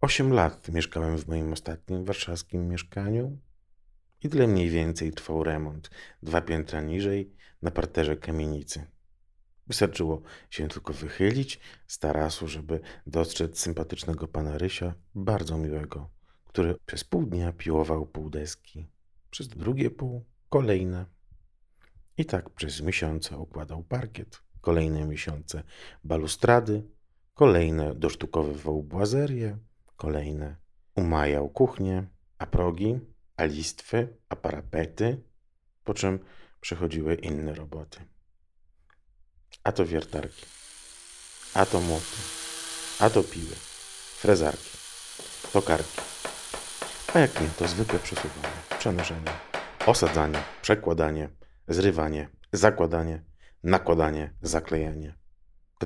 Osiem lat mieszkałem w moim ostatnim warszawskim mieszkaniu i tyle mniej więcej trwał remont. Dwa piętra niżej, na parterze kamienicy. Wystarczyło się tylko wychylić z tarasu, żeby dostrzec sympatycznego pana Rysia, bardzo miłego, który przez pół dnia piłował pół deski, przez drugie pół kolejne. I tak przez miesiące układał parkiet, kolejne miesiące balustrady, kolejne dosztukowywał błazerie, kolejne umajał kuchnię, a progi, a listwy, a parapety, po czym przychodziły inne roboty. A to wiertarki, a to młoty, a to piły, frezarki, tokarki. A jak nie, to zwykłe przesuwanie, przenoszenie, osadzanie, przekładanie, zrywanie, zakładanie, nakładanie, zaklejanie.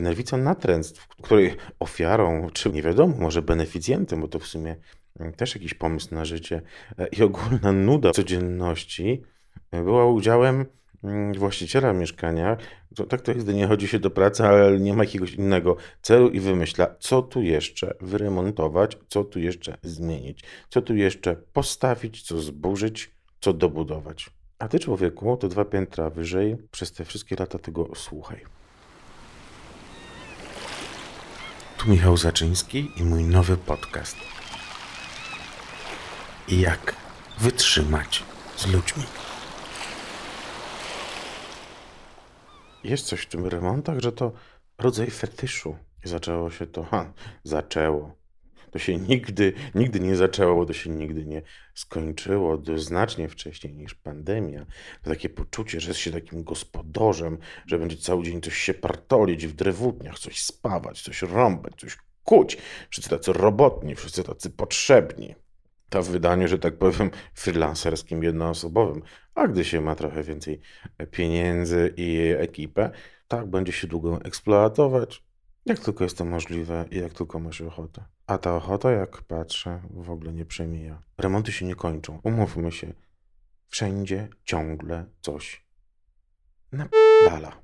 Nerwica natręctw, której ofiarą, czy nie wiadomo, może beneficjentem, bo to w sumie też jakiś pomysł na życie e, i ogólna nuda codzienności e, była udziałem mm, właściciela mieszkania. To, tak to jest, gdy nie chodzi się do pracy, ale nie ma jakiegoś innego celu i wymyśla, co tu jeszcze wyremontować, co tu jeszcze zmienić, co tu jeszcze postawić, co zburzyć, co dobudować. A ty, człowieku, to dwa piętra wyżej, przez te wszystkie lata tego słuchaj. Tu Michał Zaczyński i mój nowy podcast. Jak wytrzymać z ludźmi? Jest coś w tym remontach, że to rodzaj fetyszu. Zaczęło się to, ha, zaczęło. To się nigdy, nigdy nie zaczęło, to się nigdy nie skończyło. Znacznie wcześniej niż pandemia. To takie poczucie, że jest się takim gospodarzem, że będzie cały dzień coś się partolić w drewutniach, coś spawać, coś rąbać, coś kuć. Wszyscy tacy robotni, wszyscy tacy potrzebni. To w wydaniu, że tak powiem, freelancerskim, jednoosobowym. A gdy się ma trochę więcej pieniędzy i ekipę, tak będzie się długo eksploatować, jak tylko jest to możliwe i jak tylko masz ochotę. A ta ochota, jak patrzę, w ogóle nie przemija. Remonty się nie kończą. Umówmy się. Wszędzie ciągle coś napala.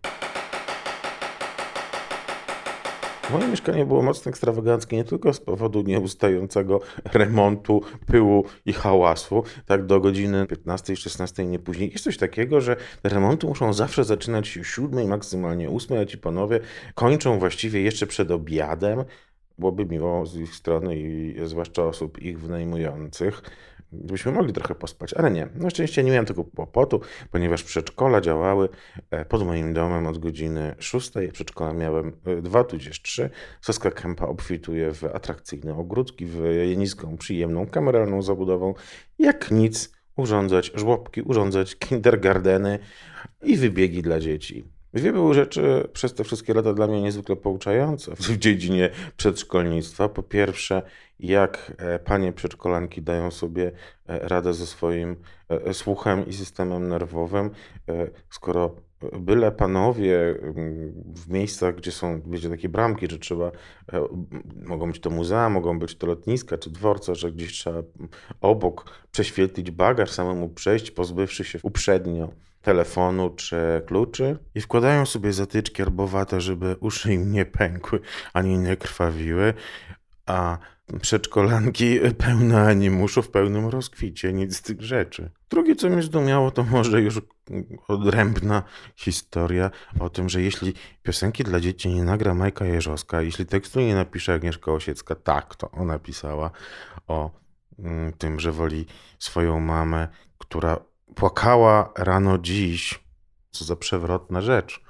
Moje mieszkanie było mocno ekstrawaganckie nie tylko z powodu nieustającego remontu, pyłu i hałasu, tak do godziny 15, 16, nie później. Jest coś takiego, że remonty muszą zawsze zaczynać się o 7, maksymalnie 8, a ci panowie kończą właściwie jeszcze przed obiadem. Byłoby miło z ich strony i zwłaszcza osób ich wynajmujących, gdybyśmy mogli trochę pospać, ale nie. Na szczęście nie miałem tego kłopotu, ponieważ przedszkola działały e, pod moim domem od godziny 6. Przedszkola miałem e, dwa, tudzież trzy. Soska Kępa obfituje w atrakcyjne ogródki, w niską, przyjemną, kameralną zabudową. Jak nic, urządzać żłobki, urządzać kindergardeny i wybiegi dla dzieci. Dwie były rzeczy przez te wszystkie lata dla mnie niezwykle pouczające w dziedzinie przedszkolnictwa. Po pierwsze, jak e, panie przedszkolanki dają sobie e, radę ze swoim e, słuchem i systemem nerwowym, skoro byle panowie w miejscach, gdzie są, wiecie, takie bramki, że trzeba, mogą być to muzea, mogą być to lotniska czy dworce, że gdzieś trzeba obok prześwietlić bagaż, samemu przejść, pozbywszy się uprzednio telefonu czy kluczy i wkładają sobie zatyczki arbowate, żeby uszy im nie pękły ani nie krwawiły, a przedszkolanki pełne animuszów w pełnym rozkwicie, nic z tych rzeczy. Drugie, co mnie zdumiało, to może już odrębna historia o tym, że jeśli piosenki dla dzieci nie nagra Majka Jeżowska, jeśli tekstu nie napisze Agnieszka Osiecka, tak, to ona pisała o mm, tym, że woli swoją mamę, która płakała rano dziś. Co za przewrotna rzecz.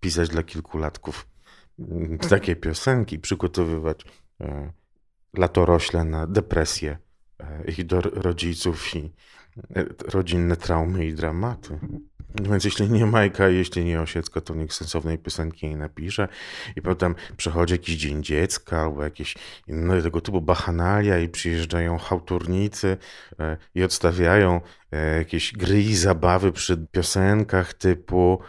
Pisać dla kilkulatków mm, takie piosenki, przygotowywać e, latorośle na depresję e, ich do rodziców i e, rodzinne traumy i dramaty. Więc jeśli nie Majka, jeśli nie Osiecka, to niech sensownej piosenki nie napisze. I potem przychodzi jakiś Dzień Dziecka albo jakieś inne tego typu bachanalia i przyjeżdżają hałturnicy e, i odstawiają jakieś gry i zabawy przy piosenkach typu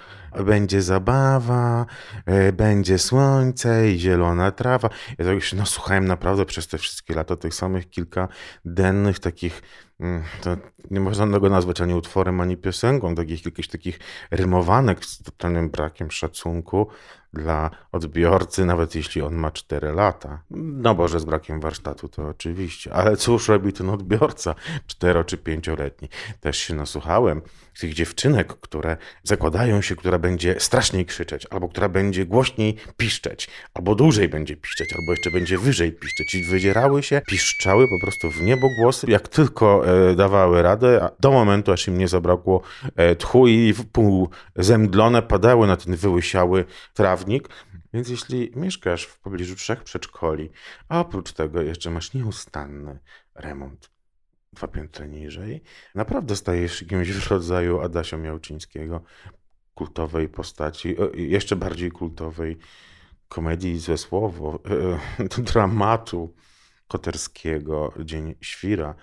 będzie zabawa, e, będzie słońce i zielona trawa. Ja tego się nasłuchałem naprawdę przez te wszystkie lata tych samych kilka dennych takich mm, to nie można go nazwać ani utworem, ani piosenką, takich jakichś takich rymowanek z totalnym brakiem szacunku dla odbiorcy, nawet jeśli on ma 4 lata. No Boże, z brakiem warsztatu to oczywiście, ale cóż robi ten odbiorca 4 czy 5-letni? Też się nasłuchałem tych dziewczynek, które zakładają się, która będzie straszniej krzyczeć, albo która będzie głośniej piszczeć, albo dłużej będzie piszczeć, albo jeszcze będzie wyżej piszczeć. I wydzierały się, piszczały po prostu w niebo głosy, jak tylko e, dawały radę, do momentu, aż im nie zabrakło e, tchu i pół zemdlone padały na ten wyłysiały trawnik. Więc jeśli mieszkasz w pobliżu trzech przedszkoli, a oprócz tego jeszcze masz nieustanny remont dwa piętra niżej, naprawdę stajesz się kimś w rodzaju Adasia Miałczyńskiego, kultowej postaci, jeszcze bardziej kultowej komedii ze słowo, e, dramatu koterskiego, Dzień Świra.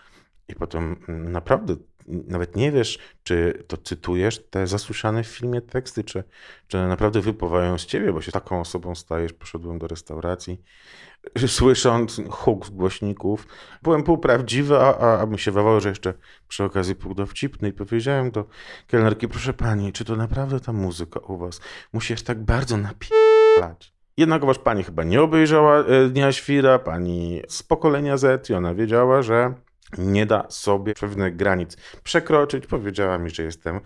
I potem naprawdę nawet nie wiesz, czy to cytujesz te zasłyszane w filmie teksty, czy, czy naprawdę wypływają z ciebie, bo się taką osobą stajesz. Poszedłem do restauracji, słysząc huk z głośników. Byłem półprawdziwy, a, a mi się wydawało, że jeszcze przy okazji półdowcipny i powiedziałem do kelnerki, proszę pani, czy to naprawdę ta muzyka u was musi aż tak bardzo napierać? Jednakowoż pani chyba nie obejrzała e, Dnia Świra, pani z pokolenia Z i ona wiedziała, że nie da sobie pewnych granic przekroczyć. Powiedziała mi, że jestem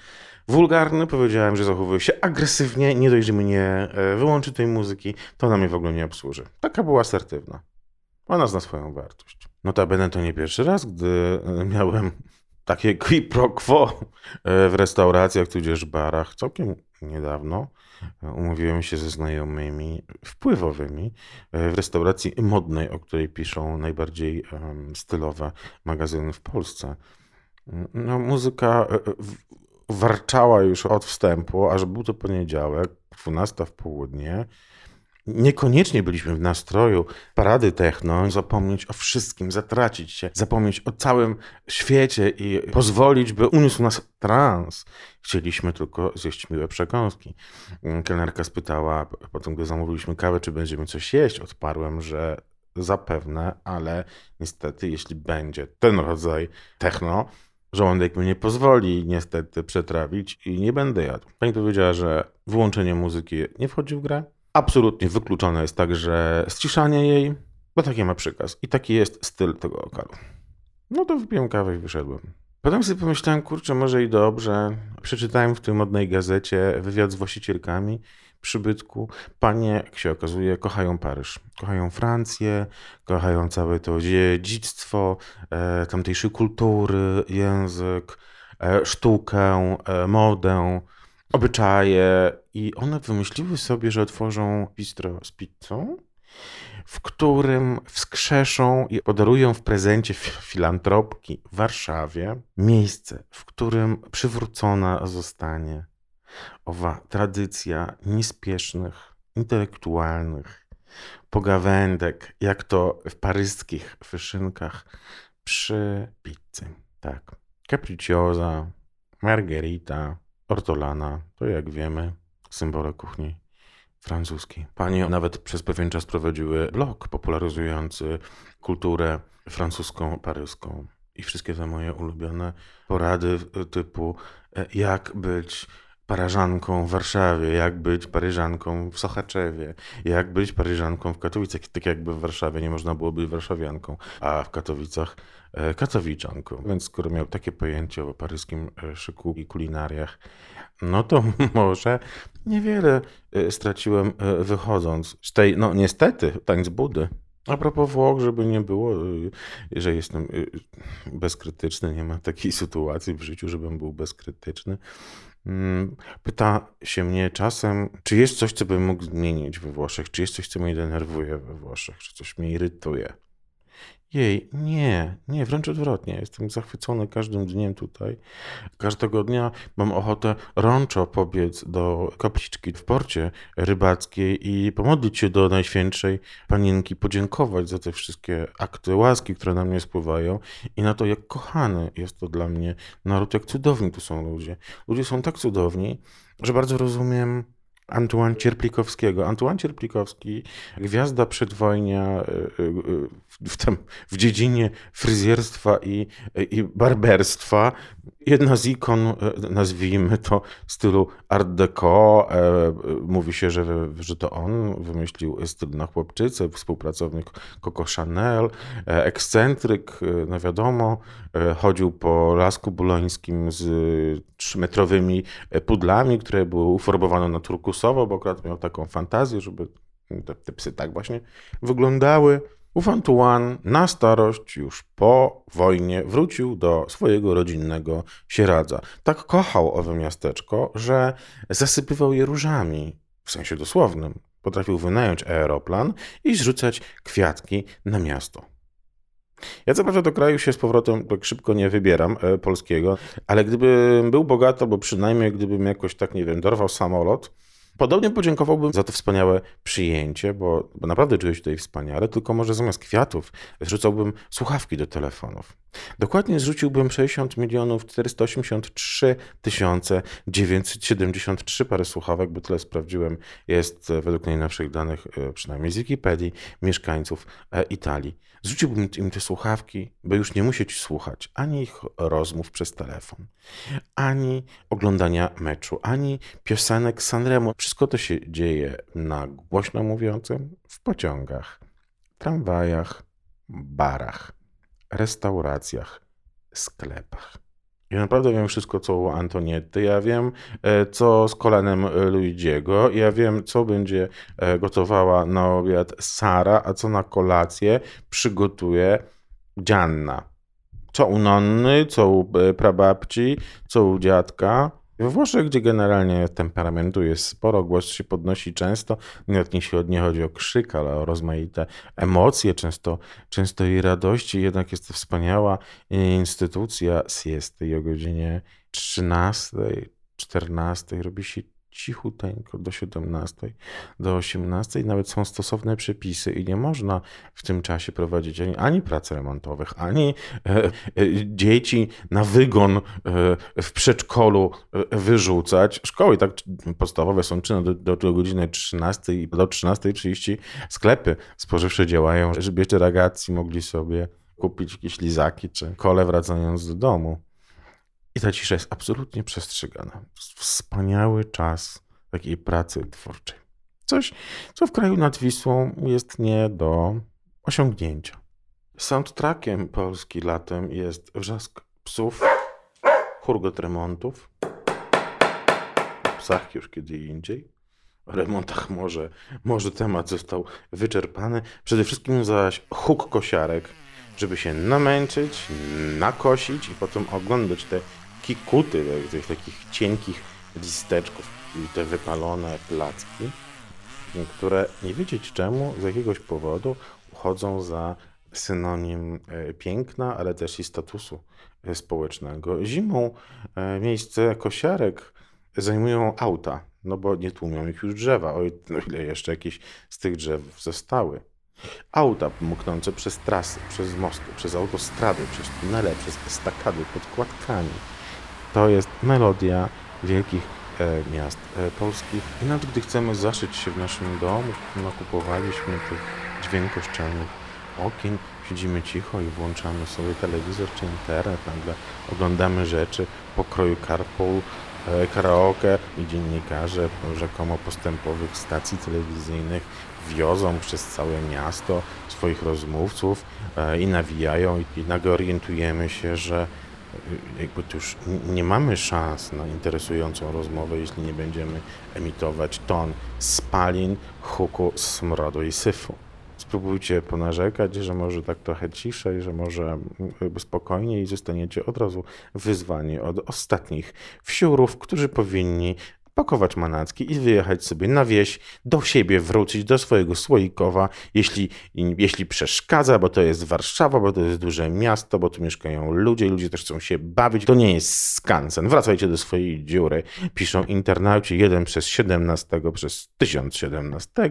wulgarny, powiedziałem, że zachowuję się agresywnie, nie dość, że mnie e, wyłączy tej muzyki, to ona mnie w ogóle nie obsłuży. Taka była asertywna. Ona zna swoją wartość. Notabene to nie pierwszy raz, gdy e, miałem takie qui pro quo e, w restauracjach tudzież barach całkiem niedawno. Umówiłem się ze znajomymi wpływowymi w restauracji modnej, o której piszą najbardziej stylowe magazyny w Polsce. No, muzyka warczała już od wstępu, aż był to poniedziałek, 12 w południe. Niekoniecznie byliśmy w nastroju parady techno, zapomnieć o wszystkim, zatracić się, zapomnieć o całym świecie i pozwolić, by uniósł nas trans. Chcieliśmy tylko zjeść miłe przekąski. Kelnerka spytała, potem gdy zamówiliśmy kawę, czy będziemy coś jeść. Odparłem, że zapewne, ale niestety, jeśli będzie ten rodzaj techno, żołądek mi nie pozwoli niestety przetrawić i nie będę jadł. Pani powiedziała, że wyłączenie muzyki nie wchodzi w grę. Absolutnie wykluczone jest także ściszanie jej, bo taki ma przykaz. I taki jest styl tego lokalu. No to wypiłem kawę i wyszedłem. Potem sobie pomyślałem, kurczę, może i dobrze. Przeczytałem w tej modnej gazecie wywiad z właścicielkami przybytku. Panie, jak się okazuje, kochają Paryż. Kochają Francję, kochają całe to dziedzictwo e, tamtejszej kultury, język, e, sztukę, e, modę, obyczaje. I one wymyśliły sobie, że otworzą bistro z pizzą, w którym wskrzeszą i podarują w prezencie filantropki w Warszawie miejsce, w którym przywrócona zostanie owa tradycja niespiesznych, intelektualnych pogawędek, jak to w paryskich wyszynkach przy pizzy. Tak. Capricciosa, margherita, ortolana, to jak wiemy, symbole kuchni francuskiej. Panie nawet przez pewien czas prowadziły blog popularyzujący kulturę francuską, paryską. I wszystkie te moje ulubione porady typu e, jak być Paryżanką w Warszawie, jak być Paryżanką w Sochaczewie, jak być Paryżanką w Katowicach. Tak jakby w Warszawie nie można było być warszawianką, a w Katowicach e, katowiczanką. Więc skoro miał takie pojęcie o paryskim e, szyku i kulinariach, no to może niewiele e, straciłem wychodząc z tej, no niestety, tańc Budy. A propos Włoch, żeby nie było, że jestem bezkrytyczny, nie ma takiej sytuacji w życiu, żebym był bezkrytyczny. Mm, pyta się mnie czasem, czy jest coś, co bym mógł zmienić we Włoszech, czy jest coś, co mnie denerwuje we Włoszech, czy coś mnie irytuje. Jej, nie, nie, wręcz odwrotnie. Jestem zachwycony każdym dniem tutaj. Każdego dnia mam ochotę rączo pobiec do kapliczki w porcie rybackiej i pomodlić się do Najświętszej Panienki, podziękować za te wszystkie akty łaski, które na mnie spływają i na to, jak kochany jest to dla mnie naród, jak cudowni tu są ludzie. Ludzie są tak cudowni, że bardzo rozumiem Antoine Cierplikowskiego. Antoine Cierplikowski, gwiazda przedwojnia e, e, w, w dziedzinie fryzjerstwa i, i barberstwa, Jedna z ikon, e, nazwijmy to stylu Art Deco, e, mówi się, że, że to on wymyślił styl na chłopczyce, współpracownik Coco Chanel, e, ekscentryk, no wiadomo, chodził po lasku bulońskim z trzymetrowymi pudlami, które były uformowane na turkusowo, bo akurat miał taką fantazję, żeby te, te psy tak właśnie wyglądały. Antoine na starość już po wojnie wrócił do swojego rodzinnego Sieradza. Tak kochał owe miasteczko, że zasypywał je różami, w sensie dosłownym. Potrafił wynająć aeroplan i zrzucać kwiatki na miasto. Ja co prawda do kraju się z powrotem tak szybko nie wybieram e, polskiego, ale gdybym był bogaty, albo przynajmniej gdybym jakoś tak, nie wiem, dorwał samolot, Podobnie podziękowałbym za to wspaniałe przyjęcie, bo, bo naprawdę czuję się tutaj wspaniale, tylko może zamiast kwiatów zrzucałbym słuchawki do telefonów. Dokładnie zrzuciłbym 60 milionów 483 tysiące 973 pary słuchawek, bo tyle sprawdziłem, jest e, według najnowszych danych, e, przynajmniej z Wikipedii, mieszkańców e, Italii. Zrzuciłbym im te słuchawki, by już nie musieć słuchać ani ich rozmów przez telefon, ani oglądania meczu, ani piosenek Sanremo. Wszystko to się dzieje na głośno mówiącym, w pociągach, tramwajach, barach restauracjach, sklepach. Ja naprawdę wiem wszystko, co u Antonietty. Ja wiem, e, co z kolanem Luigiego. Ja wiem, co będzie e, gotowała na obiad Sara, a co na kolację przygotuje Gianna. Co u nonny, co u e, prababci, co u dziadka. We Włoszech, gdzie generalnie temperamentu jest sporo, głos się podnosi często, nawet jeśli nie chodzi o krzyk, ale o rozmaite emocje, często, często i radości, jednak jest to wspaniała instytucja. Siesty i o godzinie 13, 14 robi się cichuteńko do 17, do 18. Nawet są stosowne przepisy i nie można w tym czasie prowadzić ani, ani prac remontowych, ani e, e, dzieci na wygon e, w przedszkolu e, wyrzucać. Szkoły tak podstawowe są czynne do, do, do godziny 13 i do 13.30 sklepy spożywcze działają, żeby jeszcze ragazzi mogli sobie kupić jakieś lizaki czy kole wracając do domu. I ta cisza jest absolutnie przestrzegana. Wspaniały czas takiej pracy twórczej. Coś, co w kraju nad Wisłą jest nie do osiągnięcia. Soundtrackiem Polski latem jest wrzask psów, hurgot remontów, psach już kiedy indziej. O remontach może, może temat został wyczerpany. Przede wszystkim zaś huk kosiarek, żeby się namęczyć, nakosić i potem oglądać te kikuty, tych takich cienkich listeczków i te wypalone placki, które nie wiedzieć czemu, z jakiegoś powodu uchodzą za synonim e, piękna, ale też i statusu e, społecznego. Zimą e, miejsce kosiarek zajmują auta, no bo nie tłumią ich już drzewa, o ile jeszcze jakieś z tych drzew zostały. Auta mknące przez trasy, przez mosty, przez autostrady, przez tunele, przez estakady, pod kładkami to jest melodia wielkich e, miast e, polskich. I nawet gdy chcemy zaszyć się w naszym domu, nakupowaliśmy tych dźwiękoszczelnych okien, siedzimy cicho i włączamy sobie telewizor czy internet, nagle oglądamy rzeczy pokroju carpool, e, karaoke i dziennikarze rzekomo postępowych stacji telewizyjnych wiozą przez całe miasto swoich rozmówców i nawijają i nagle orientujemy się, że jakby już nie mamy szans na interesującą rozmowę, jeśli nie będziemy emitować ton spalin, huku, smrodu i syfu. Spróbujcie ponarzekać, że może tak trochę ciszej, że może spokojniej i zostaniecie od razu wyzwani od ostatnich wsiurów, którzy powinni pakować manacki i wyjechać sobie na wieś, do siebie wrócić, do swojego słoikowa, jeśli, jeśli przeszkadza, bo to jest Warszawa, bo to jest duże miasto, bo tu mieszkają ludzie, ludzie też chcą się bawić, to nie jest skansen. Wracajcie do swojej dziury, piszą internauci, jeden przez 17, przez 1017.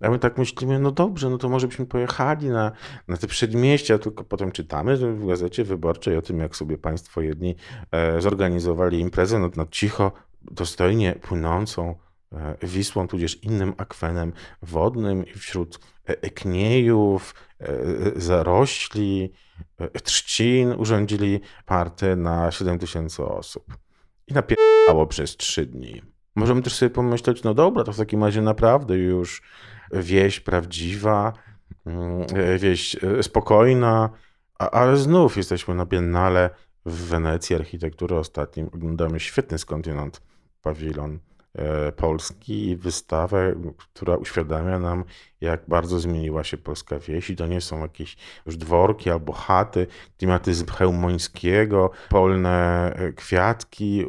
A my tak myślimy, no dobrze, no to może byśmy pojechali na, na te przedmieścia, tylko potem czytamy w gazecie wyborczej o tym, jak sobie państwo jedni e, zorganizowali imprezę, no, no cicho, dostojnie płynącą e, Wisłą, tudzież innym akwenem wodnym wśród e, kniejów, e, zarośli, Trzcin urządzili party na 7 tysięcy osób. I napierdało przez trzy dni. Możemy też sobie pomyśleć, no dobra, to w takim razie naprawdę już wieś prawdziwa, mm, wieś spokojna, ale znów jesteśmy na Biennale w Wenecji architektury ostatnim. Oglądamy świetny skądinąd pawilon E, Polski i wystawę, która uświadamia nam, jak bardzo zmieniła się polska wieś. I to nie są jakieś już dworki albo chaty, klimatyzm chełmońskiego, polne e, kwiatki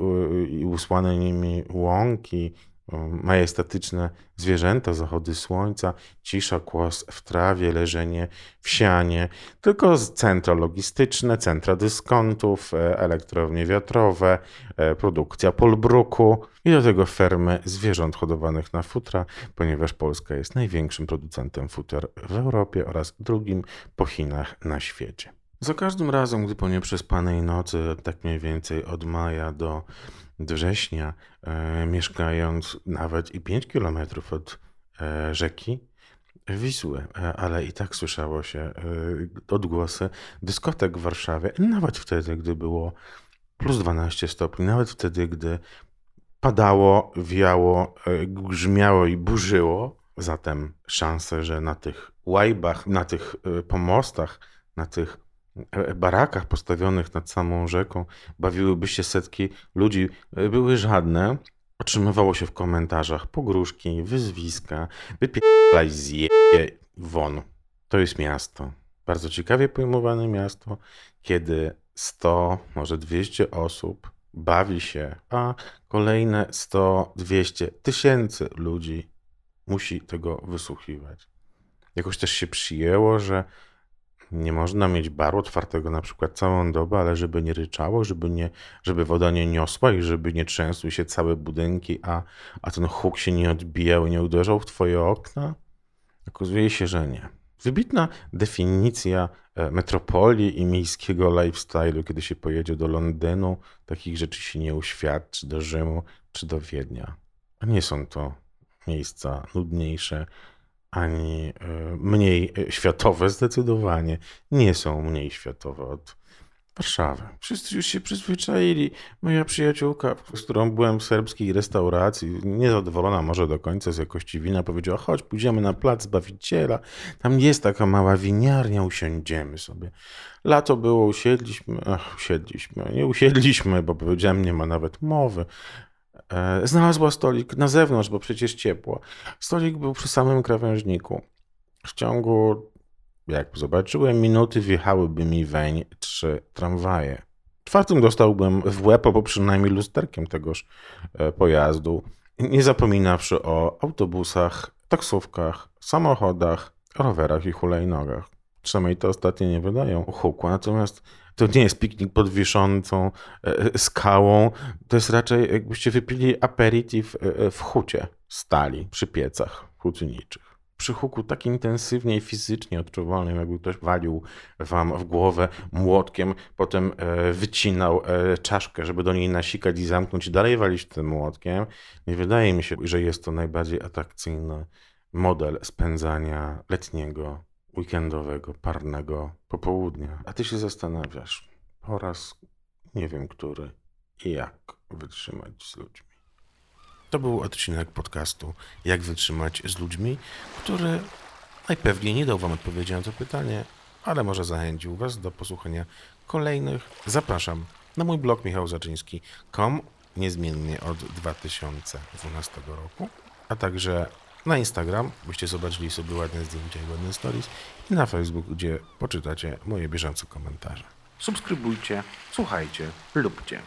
i usłane nimi łąki, majestatyczne zwierzęta, zachody słońca, cisza, kłos w trawie, leżenie w sianie, tylko centra logistyczne, centra dyskontów, e, elektrownie wiatrowe, e, produkcja polbruku i do tego fermy zwierząt hodowanych na futra, ponieważ Polska jest największym producentem futer w Europie oraz drugim po Chinach na świecie. Za każdym razem, gdy po nieprzespanej nocy, tak mniej więcej od maja do września, e, mieszkając nawet i 5 kilometrów od e, rzeki Wisły, e, ale i tak słyszało się odgłosy dyskotek w Warszawie, nawet wtedy, gdy było plus 12 stopni, nawet wtedy, gdy padało, wiało, grzmiało i burzyło. Zatem szanse, że na tych łajbach, na tych pomostach, na tych barakach postawionych nad samą rzeką bawiłyby się setki ludzi, e, były żadne. Otrzymywało się w komentarzach pogróżki, wyzwiska, wypierdalaj zje won. To jest miasto. Bardzo ciekawie pojmowane miasto, kiedy 100, może 200 osób bawi się, a kolejne 100, 200 tysięcy ludzi musi tego wysłuchiwać. Jakoś też się przyjęło, że nie można mieć baru otwartego na przykład całą dobę, ale żeby nie ryczało, żeby, nie, żeby woda nie niosła i żeby nie trzęsły się całe budynki, a, a ten huk się nie odbijał, nie uderzał w twoje okna? Okazuje się, że nie. Wybitna definicja e, metropolii i miejskiego lifestyle'u, kiedy się pojedzie do Londynu, takich rzeczy się nie uświadczy, do Rzymu czy do Wiednia. A nie są to miejsca nudniejsze, ani e, mniej e, światowe, zdecydowanie nie są mniej światowe od Warszawy. Wszyscy już się przyzwyczaili. Moja przyjaciółka, z którą byłem w serbskiej restauracji, niezadowolona może do końca z jakości wina, powiedziała: Chodź, pójdziemy na plac Zbawiciela. Tam jest taka mała winiarnia, usiądziemy sobie. Lato było, usiedliśmy, ach, usiedliśmy, nie usiedliśmy, bo powiedziałem, nie ma nawet mowy. E, znalazła stolik na zewnątrz, bo przecież ciepło. Stolik był przy samym krawężniku. W ciągu, jak zobaczyłem, minuty wjechałyby mi weń trzy tramwaje. Czwartym dostałbym w łeb, albo przynajmniej lusterkiem tegoż e, pojazdu. Nie zapominawszy o autobusach, taksówkach, samochodach, rowerach i hulajnogach. Przynajmniej te ostatnie nie wydają huku. Natomiast to nie jest piknik pod wiszącą e, e, skałą, to jest raczej jakbyście wypili aperitif e, w hucie stali przy piecach hutniczych. Przy huku tak intensywnie i fizycznie odczuwalnym, jakby ktoś walił wam w głowę młotkiem, potem wycinał czaszkę, żeby do niej nasikać i zamknąć i dalej walić tym młotkiem. Nie wydaje mi się, że jest to najbardziej atrakcyjny model spędzania letniego weekendowego, parnego popołudnia. A ty się zastanawiasz po raz nie wiem który i jak wytrzymać z ludźmi. To był odcinek podcastu Jak wytrzymać z ludźmi, który najpewniej nie dał wam odpowiedzi na to pytanie, ale może zachęcił was do posłuchania kolejnych. Zapraszam na mój blog michałzaczyński.com niezmiennie od 2012 roku, a także na Instagram, byście zobaczyli sobie ładne zdjęcia i ładne stories i na Facebook, gdzie poczytacie moje bieżące komentarze. Subskrybujcie, słuchajcie, lubcie.